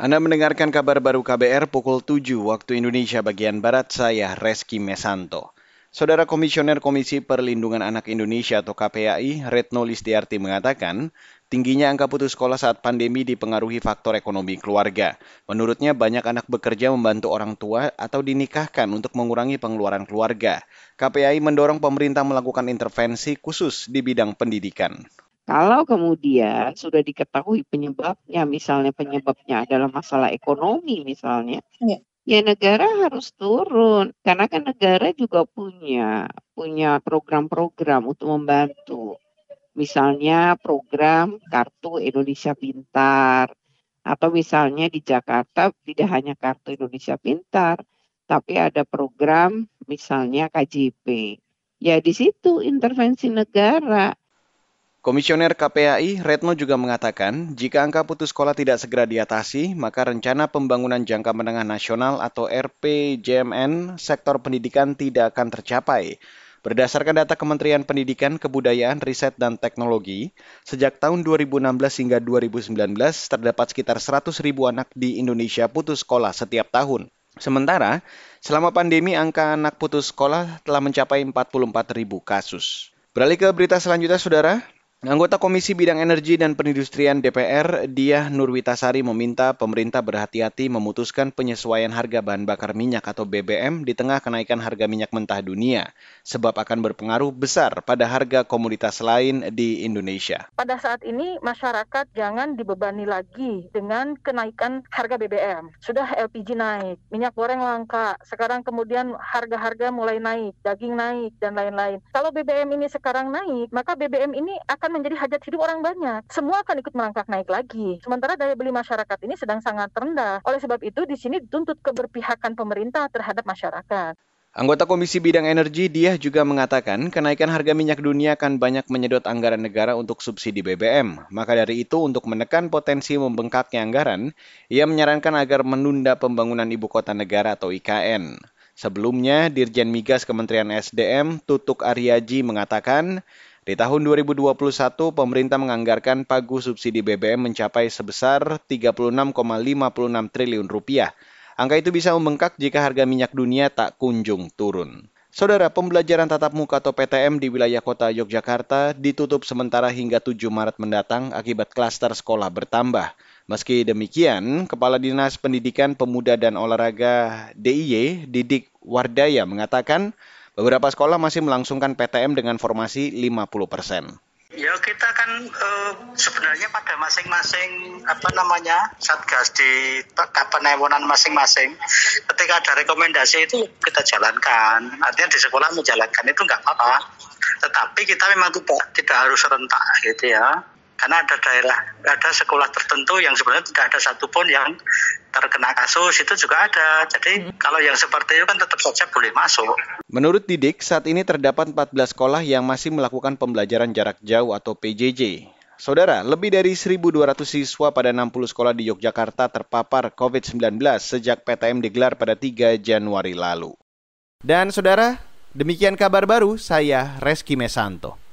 Anda mendengarkan kabar baru KBR pukul 7 waktu Indonesia bagian Barat, saya Reski Mesanto. Saudara Komisioner Komisi Perlindungan Anak Indonesia atau KPAI, Retno Listiarti mengatakan, tingginya angka putus sekolah saat pandemi dipengaruhi faktor ekonomi keluarga. Menurutnya banyak anak bekerja membantu orang tua atau dinikahkan untuk mengurangi pengeluaran keluarga. KPAI mendorong pemerintah melakukan intervensi khusus di bidang pendidikan. Kalau kemudian sudah diketahui penyebabnya, misalnya penyebabnya adalah masalah ekonomi misalnya, ya, ya negara harus turun karena kan negara juga punya punya program-program untuk membantu. Misalnya program Kartu Indonesia Pintar atau misalnya di Jakarta tidak hanya Kartu Indonesia Pintar, tapi ada program misalnya KJP. Ya di situ intervensi negara Komisioner KPAI Retno juga mengatakan, jika angka putus sekolah tidak segera diatasi, maka rencana pembangunan jangka menengah nasional atau RPJMN sektor pendidikan tidak akan tercapai. Berdasarkan data Kementerian Pendidikan, Kebudayaan, Riset, dan Teknologi, sejak tahun 2016 hingga 2019 terdapat sekitar 100 ribu anak di Indonesia putus sekolah setiap tahun. Sementara, selama pandemi angka anak putus sekolah telah mencapai 44 ribu kasus. Beralih ke berita selanjutnya, Saudara. Anggota Komisi Bidang Energi dan Perindustrian DPR, Diah Nurwitasari meminta pemerintah berhati-hati memutuskan penyesuaian harga bahan bakar minyak atau BBM di tengah kenaikan harga minyak mentah dunia, sebab akan berpengaruh besar pada harga komoditas lain di Indonesia. Pada saat ini masyarakat jangan dibebani lagi dengan kenaikan harga BBM. Sudah LPG naik, minyak goreng langka, sekarang kemudian harga-harga mulai naik, daging naik dan lain-lain. Kalau BBM ini sekarang naik, maka BBM ini akan akan menjadi hajat hidup orang banyak. Semua akan ikut melangkah naik lagi. Sementara daya beli masyarakat ini sedang sangat rendah. Oleh sebab itu, di sini dituntut keberpihakan pemerintah terhadap masyarakat. Anggota Komisi Bidang Energi dia juga mengatakan kenaikan harga minyak dunia akan banyak menyedot anggaran negara untuk subsidi BBM. Maka dari itu untuk menekan potensi membengkaknya anggaran, ia menyarankan agar menunda pembangunan ibu kota negara atau IKN. Sebelumnya, Dirjen Migas Kementerian SDM Tutuk Aryaji mengatakan di tahun 2021, pemerintah menganggarkan pagu subsidi BBM mencapai sebesar 36,56 triliun rupiah. Angka itu bisa membengkak jika harga minyak dunia tak kunjung turun. Saudara, pembelajaran tatap muka atau PTM di wilayah kota Yogyakarta ditutup sementara hingga 7 Maret mendatang akibat klaster sekolah bertambah. Meski demikian, Kepala Dinas Pendidikan Pemuda dan Olahraga DIY, Didik Wardaya, mengatakan Beberapa sekolah masih melangsungkan PTM dengan formasi 50 persen. Ya kita kan uh, sebenarnya pada masing-masing apa namanya satgas di penewonan masing-masing ketika ada rekomendasi itu kita jalankan. Artinya di sekolah menjalankan itu nggak apa-apa. Tetapi kita memang tidak tidak harus serentak gitu ya karena ada daerah ada sekolah tertentu yang sebenarnya tidak ada satupun yang terkena kasus itu juga ada jadi hmm. kalau yang seperti itu kan tetap saja boleh masuk menurut Didik saat ini terdapat 14 sekolah yang masih melakukan pembelajaran jarak jauh atau PJJ Saudara, lebih dari 1.200 siswa pada 60 sekolah di Yogyakarta terpapar COVID-19 sejak PTM digelar pada 3 Januari lalu. Dan saudara, demikian kabar baru saya Reski Mesanto.